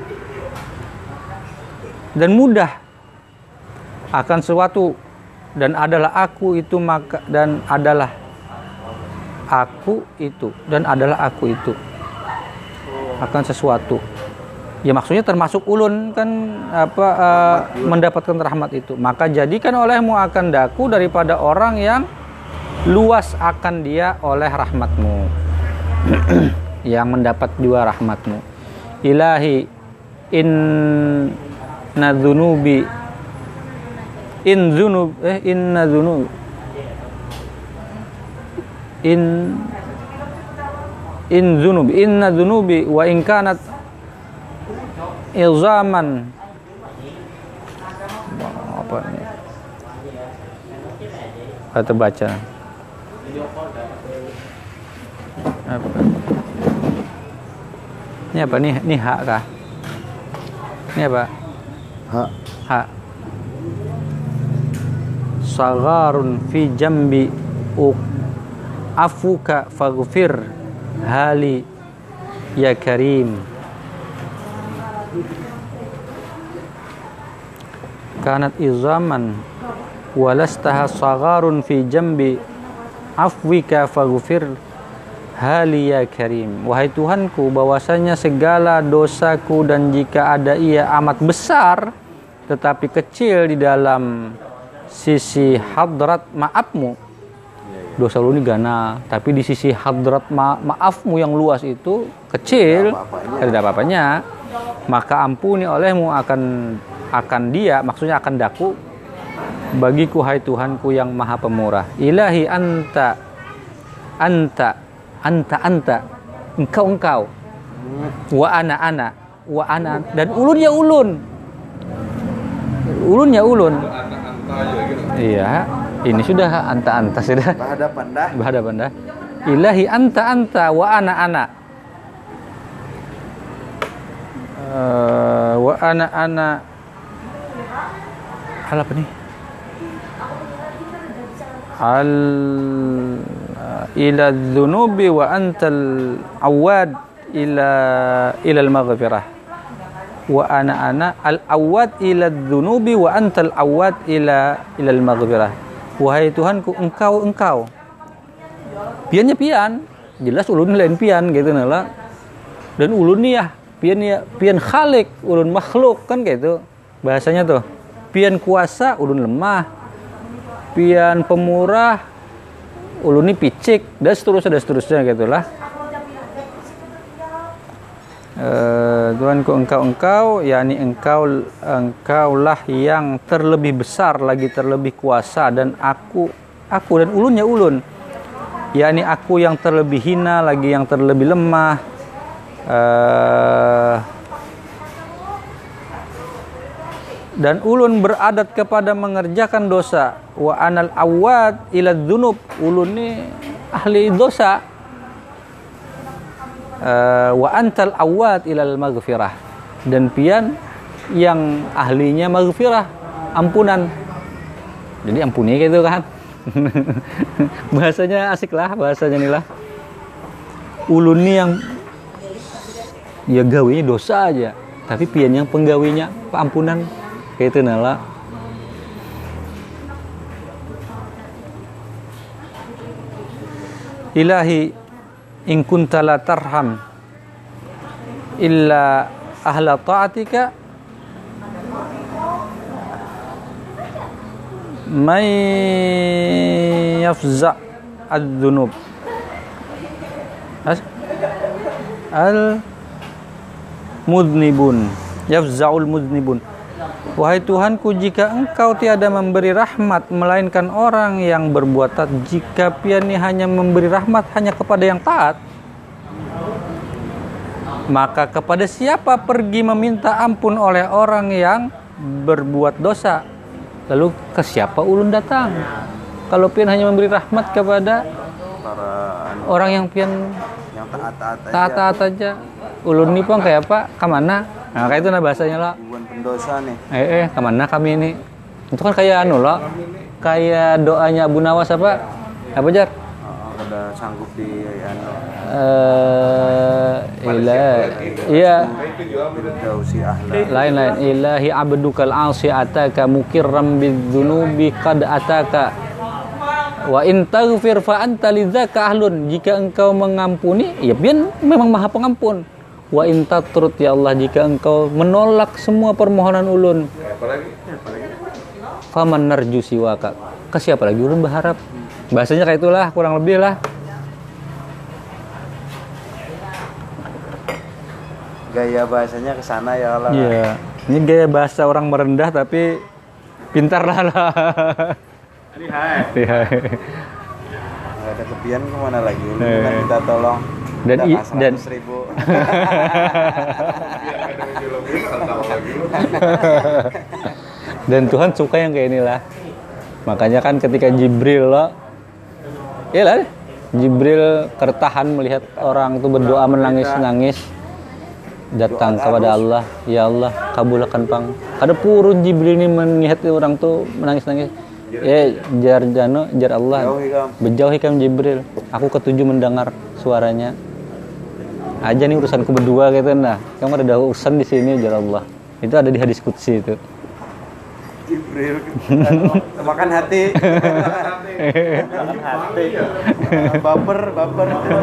dan mudah akan sesuatu. Dan adalah aku itu maka dan adalah aku itu dan adalah aku itu akan sesuatu. Ya maksudnya termasuk ulun kan apa uh, mendapatkan rahmat itu. Maka jadikan olehmu akan daku daripada orang yang luas akan dia oleh rahmatmu. *clears throat* Yang mendapat dua rahmatmu. Ilahi in inna dzunubi in dzunub eh inna dzunub in in dzunub inna dzunubi wa in kanat ilzaman apa ini kata baca apa? Ini apa? Nih ini hak kah? Ini apa Hak. ha sagarun fi jambi uk. Afuka faghfir. Hali. Ya karim. Kanat izaman. Walastaha sagarun fi jambi. Afwika faghfir hali ya karim. Wahai Tuhanku bahwasanya segala dosaku dan jika ada ia amat besar tetapi kecil di dalam sisi hadrat maafmu. Dosa lu ini gana tapi di sisi hadrat ma maafmu yang luas itu kecil tidak apa-apanya maka ampuni olehmu akan akan dia maksudnya akan daku bagiku hai Tuhanku yang maha pemurah. Ilahi anta anta anta anta. Engkau engkau. Wa ana ana. Wa ana. Dan ulun ya ulun. Ulun ya ulun. Iya. Ini sudah anta anta sudah. Berhadapan dah. berhadapan dah. Ilahi anta anta. Wa ana ana. Eh, wa ana ana. Hal apa nih? Hal ila dzunubi wa antal awad ila ila al maghfirah wa ana ana al awad ila dzunubi wa antal awad ila ila al maghfirah wahai Tuhanku engkau engkau. Piannya pian. Jelas ulun lain pian gitu nala dan ulun ya pian ya pian khalik ulun makhluk kan gitu. Bahasanya tuh pian kuasa ulun lemah. Pian pemurah ulun ini picik dan seterusnya dan seterusnya gitulah Eh, Tuhanku engkau engkau yakni engkau engkaulah yang terlebih besar lagi terlebih kuasa dan aku aku dan ulunnya ulun. Yakni aku yang terlebih hina lagi yang terlebih lemah. Eh, dan ulun beradat kepada mengerjakan dosa. Wa anal awad ila dzunub. Ulun ni ahli dosa. Eh, wa antal awad ilal maghfirah. Dan pian yang ahlinya maghfirah ampunan. Jadi ampuni gitu kan? *laughs* Bahasanya asik lah bahasanya nih lah. Ulun nih yang ya gawinya dosa aja. Tapi pian yang penggawinya ampunan kayak itu nala. Ilahi in kunta la tarham illa ahla ta'atika. Man yafza ad-dhunub As- al mudnibun yafza'ul mudnibun Wahai Tuhanku, jika engkau tiada memberi rahmat, melainkan orang yang berbuat taat, jika piani hanya memberi rahmat hanya kepada yang taat, maka kepada siapa pergi meminta ampun oleh orang yang berbuat dosa? Lalu ke siapa ulun datang? Kalau pian hanya memberi rahmat kepada para orang yang pian yang taat-taat aja taat-taat aja, ulun nih pun kayak apa? Ke mana? Nah, kayak itu nah bahasanya lah. ribuan pendosa nih Eh, eh, ke mana kami ini? Itu kan kayak anu loh, kayak doanya Abu Nawas apa? Apa jar? Oh, udah sanggup di anu Eh, ilah, iya, lain lain. Ilahi abdukal asi ataka mukirram bidzunubi qad ataka. Wa in taghfir fa anta lidzaka ahlun. Jika engkau mengampuni, ya biar memang Maha Pengampun. Wa in tatrut ya Allah jika engkau menolak semua permohonan ulun. Faman narju siwaka. Ke siapa lagi ulun berharap? Bahasanya kayak itulah kurang lebih lah. gaya bahasanya ke sana ya Allah Iya. Ini gaya bahasa orang merendah tapi pintar lah lah. Iya. nggak ada kepian ke mana lagi ini Eh. minta tolong Dan i- dan- 100 ribu Dan Tuhan suka yang kayak inilah. Makanya kan ketika Jibril lo, ya lah, Jibril kertahan melihat orang itu berdoa menangis-nangis datang kepada Allah ya Allah kabulkan pang kada purun Jibril ini melihat orang tuh menangis-nangis eh jar jano jar Allah. Berjauh hikam Jibril. Aku ketujuh mendengar suaranya. Aja nih urusanku berdua gitu nah. Kamu ada urusan di sini jar Allah. Itu ada di hadis qudsi itu. Jibril makan hati makan *laughs* hati baper baper baper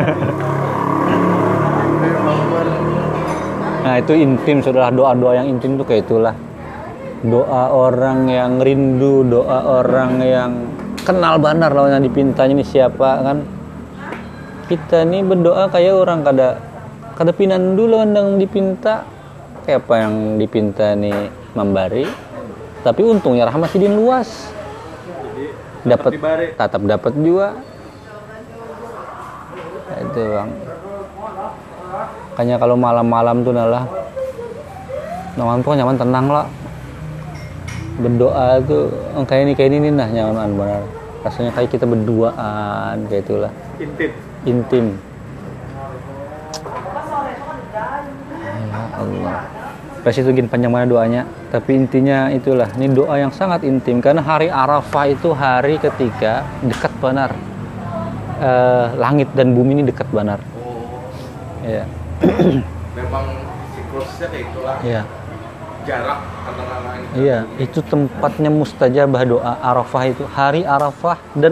Nah, itu intim saudara doa-doa yang intim tuh kayak itulah. Doa orang yang rindu, doa orang yang kenal benar lawan yang dipintanya ini siapa kan. Kita nih berdoa kayak orang kada kada pinan dulu yang dipinta kayak apa yang dipinta nih membari tapi untungnya rahmat sidin luas. Dapat tetap dapat juga. Nah, itu bang. Makanya kalau malam-malam tuh nalah Nyaman pun nyaman tenang lah. Berdoa tuh oh, kayak ini kayak ini nih nah nyaman benar. Rasanya kayak kita berduaan kayak itulah. Intip Intim Pasti itu gini panjang mana doanya Tapi intinya itulah Ini doa yang sangat intim Karena hari Arafah itu hari ketika dekat benar eh, langit dan bumi ini dekat benar. Oh, Iya. *clears throat* memang siklusnya kayak itulah. Iya. Jarak antara langit. Iya, itu tempatnya mustajabah doa Arafah itu hari Arafah dan